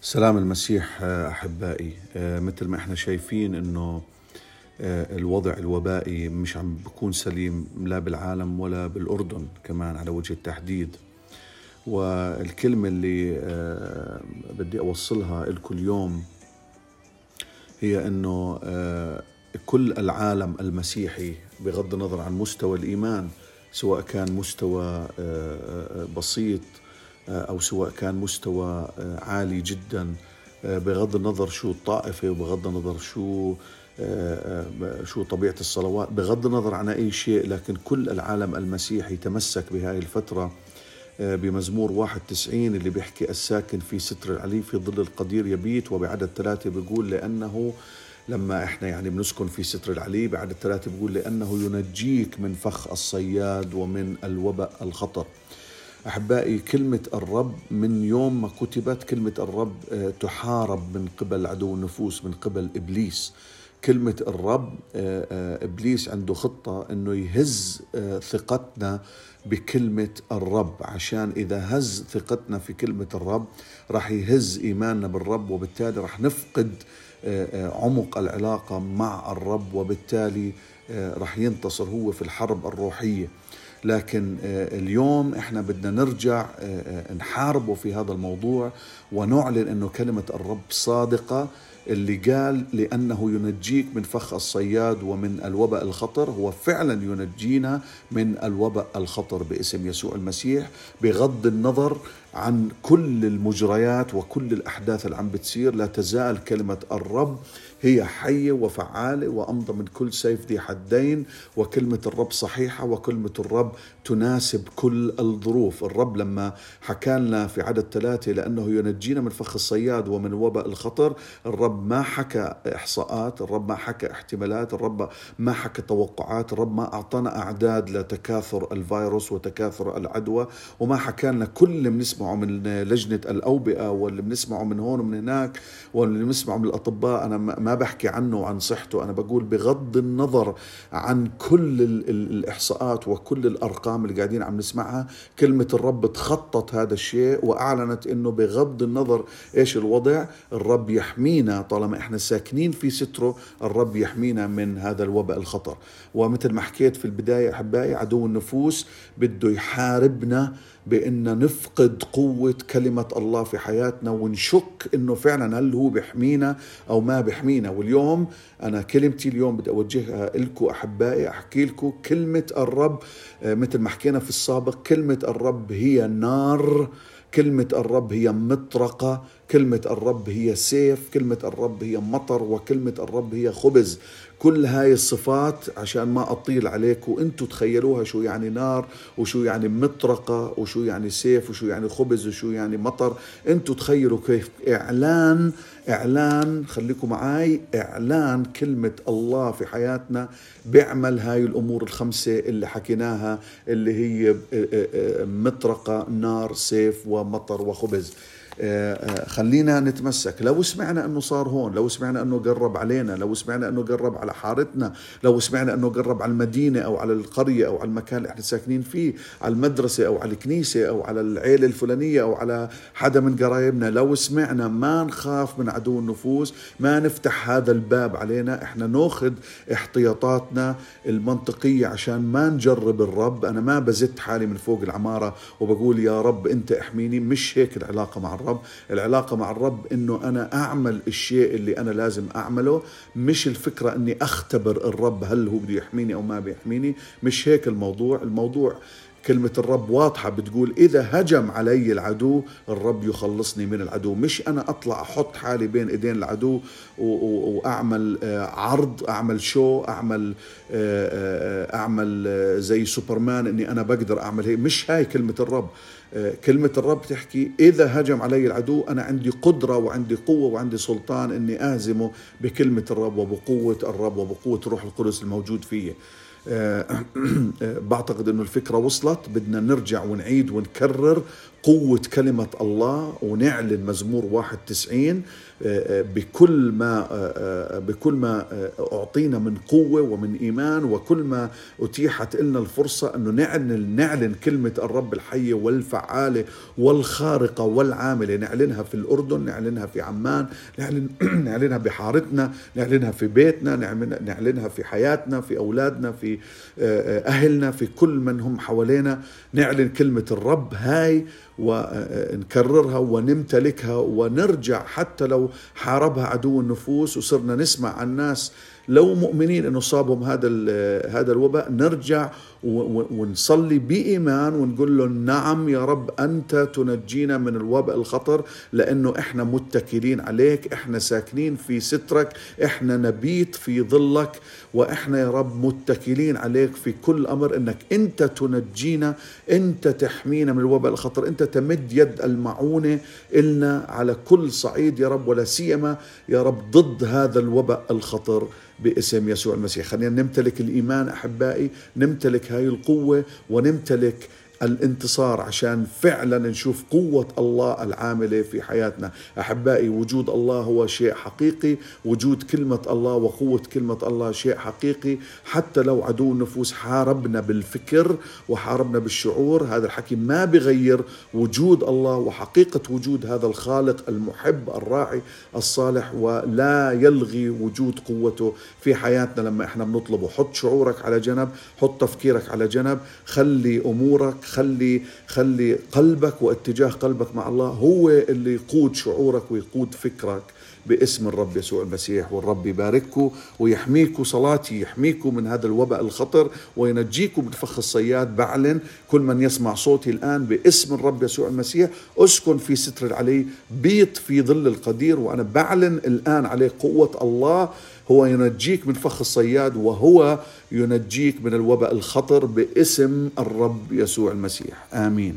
سلام المسيح أحبائي. مثل ما إحنا شايفين إنه الوضع الوبائي مش عم بكون سليم لا بالعالم ولا بالأردن كمان على وجه التحديد. والكلمة اللي بدي أوصلها لكم اليوم هي إنه كل العالم المسيحي بغض النظر عن مستوى الإيمان سواء كان مستوى بسيط أو سواء كان مستوى عالي جدا بغض النظر شو الطائفة وبغض النظر شو شو طبيعة الصلوات بغض النظر عن أي شيء لكن كل العالم المسيحي تمسك بهاي الفترة بمزمور 91 اللي بيحكي الساكن في ستر العلي في ظل القدير يبيت وبعدد ثلاثة بيقول لأنه لما إحنا يعني بنسكن في ستر العلي بعد الثلاثة بيقول لأنه ينجيك من فخ الصياد ومن الوباء الخطر. أحبائي كلمة الرب من يوم ما كتبت كلمة الرب تحارب من قبل عدو النفوس من قبل إبليس. كلمة الرب إبليس عنده خطة أنه يهز ثقتنا بكلمة الرب. عشان إذا هز ثقتنا في كلمة الرب راح يهز إيماننا بالرب وبالتالي راح نفقد عمق العلاقة مع الرب وبالتالي راح ينتصر هو في الحرب الروحية. لكن اليوم إحنا بدنا نرجع نحاربه في هذا الموضوع ونعلن إنه كلمة الرب صادقة اللي قال لأنه ينجيك من فخ الصياد ومن الوباء الخطر هو فعلا ينجينا من الوباء الخطر باسم يسوع المسيح بغض النظر عن كل المجريات وكل الأحداث اللي عم بتصير. لا تزال كلمة الرب هي حية وفعالة وأمضى من كل سيف ذي حدين. وكلمة الرب صحيحة وكلمة الرب تناسب كل الظروف، الرب لما حكى لنا في عدد ثلاثة لأنه ينجينا من فخ الصياد ومن وباء الخطر، الرب ما حكى إحصاءات، الرب ما حكى احتمالات، الرب ما حكى توقعات، الرب ما أعطانا أعداد لتكاثر الفيروس وتكاثر العدوى، وما حكى لنا كل اللي بنسمعه من لجنة الأوبئة واللي بنسمعه من هون ومن هناك واللي بنسمعه من الأطباء. أنا ما بحكي عنه وعن صحته أنا بقول بغض النظر عن كل الإحصاءات وكل الأرقام اللي قاعدين عم نسمعها كلمة الرب تخطط هذا الشيء وأعلنت إنه بغض النظر إيش الوضع الرب يحمينا طالما إحنا ساكنين في ستره الرب يحمينا من هذا الوباء الخطر. ومثل ما حكيت في البداية أحبائي عدو النفوس بده يحاربنا بأن نفقد قوة كلمة الله في حياتنا ونشك إنه فعلا هل هو بيحمينا أو ما بيحمينا. واليوم أنا كلمتي اليوم بدي أوجهها لكم أحبائي أحكي لكم كلمة الرب مثل ما حكينا في السابق كلمة الرب هي نار كلمة الرب هي مطرقة. كلمة الرب هي سيف كلمة الرب هي مطر وكلمة الرب هي خبز. كل هاي الصفات عشان ما أطيل عليكم أنتوا تخيلوها شو يعني نار وشو يعني مطرقة وشو يعني سيف وشو يعني خبز وشو يعني مطر. أنتوا تخيلوا كيف. إعلان إعلان خليكم معاي إعلان كلمة الله في حياتنا بيعمل هاي الأمور الخمسة اللي حكيناها اللي هي مطرقة نار سيف ومطر وخبز. خلينا نتمسك. لو سمعنا إنه صار هون لو سمعنا إنه قرب علينا لو سمعنا إنه قرب على حارتنا لو سمعنا إنه قرب على المدينة أو على القرية أو على المكان اللي إحنا ساكنين فيه على المدرسة أو على الكنيسة أو على العيلة الفلانية أو على حدا من قرايبنا لو سمعنا ما نخاف من عدو النفوس ما نفتح هذا الباب علينا إحنا ناخذ احتياطاتنا المنطقية عشان ما نجرب الرب. أنا ما بزت حالي من فوق العمارة وبقول يا رب أنت أحميني مش هيك العلاقة مع الرب. الرب العلاقة مع الرب إنه أنا أعمل الشيء اللي أنا لازم أعمله. مش الفكرة إني أختبر الرب هل هو بده يحميني أو ما بيحميني. مش هيك الموضوع. الموضوع كلمة الرب واضحة بتقول إذا هجم علي العدو الرب يخلصني من العدو. مش أنا أطلع أحط حالي بين إيدين العدو وأعمل عرض أعمل شو أعمل أعمل زي سوبرمان إني أنا بقدر أعمل هيك. مش هاي كلمة الرب. كلمة الرب تحكي إذا هجم علي العدو أنا عندي قدرة وعندي قوة وعندي سلطان إني أهزمه بكلمة الرب وبقوة الرب وبقوة روح القدس الموجود فيه. بعتقد إنه الفكرة وصلت. بدنا نرجع ونعيد ونكرر. قوة كلمة الله ونعلن مزمور 91 بكل ما بكل ما أعطينا من قوة ومن إيمان وكل ما أتيحت لنا الفرصة انه نعلن نعلن كلمة الرب الحية والفعالة والخارقة والعاملة. نعلنها في الأردن نعلنها في عمان نعلن نعلنها بحارتنا نعلنها في بيتنا نعلنها في حياتنا في أولادنا في أهلنا في كل من هم حوالينا. نعلن كلمة الرب هاي ونكررها ونمتلكها ونرجع حتى لو حاربها عدو النفوس وصرنا نسمع عن ناس لو مؤمنين إنه صابهم هذا هذا الوباء نرجع ونصلي بإيمان ونقول له نعم يا رب أنت تنجينا من الوباء الخطر لأنه إحنا متكلين عليك إحنا ساكنين في سترك إحنا نبيت في ظلك وإحنا يا رب متكلين عليك في كل أمر إنك أنت تنجينا أنت تحمينا من الوباء الخطر أنت تمد يد المعونة إلنا على كل صعيد يا رب ولا سيما يا رب ضد هذا الوباء الخطر. باسم يسوع المسيح. خلينا نمتلك الإيمان أحبائي نمتلك هاي القوة ونمتلك الانتصار عشان فعلا نشوف قوة الله العاملة في حياتنا. أحبائي وجود الله هو شيء حقيقي وجود كلمة الله وقوة كلمة الله شيء حقيقي. حتى لو عدو النفوس حاربنا بالفكر وحاربنا بالشعور هذا الحكي ما بغير وجود الله وحقيقة وجود هذا الخالق المحب الراعي الصالح ولا يلغي وجود قوته في حياتنا. لما إحنا بنطلبه حط شعورك على جنب حط تفكيرك على جنب خلي أمورك خلي خلي قلبك واتجاه قلبك مع الله هو اللي يقود شعورك ويقود فكرك باسم الرب يسوع المسيح. والرب يبارككم ويحميكم صلاتي يحميكم من هذا الوباء الخطر وينجيكم من فخ الصياد بعلن. كل من يسمع صوتي الآن باسم الرب يسوع المسيح اسكن في ستر العلي بيط في ظل القدير وأنا بعلن الآن عليه قوة الله. هو ينجيك من فخ الصياد وهو ينجيك من الوباء الخطر باسم الرب يسوع المسيح. آمين.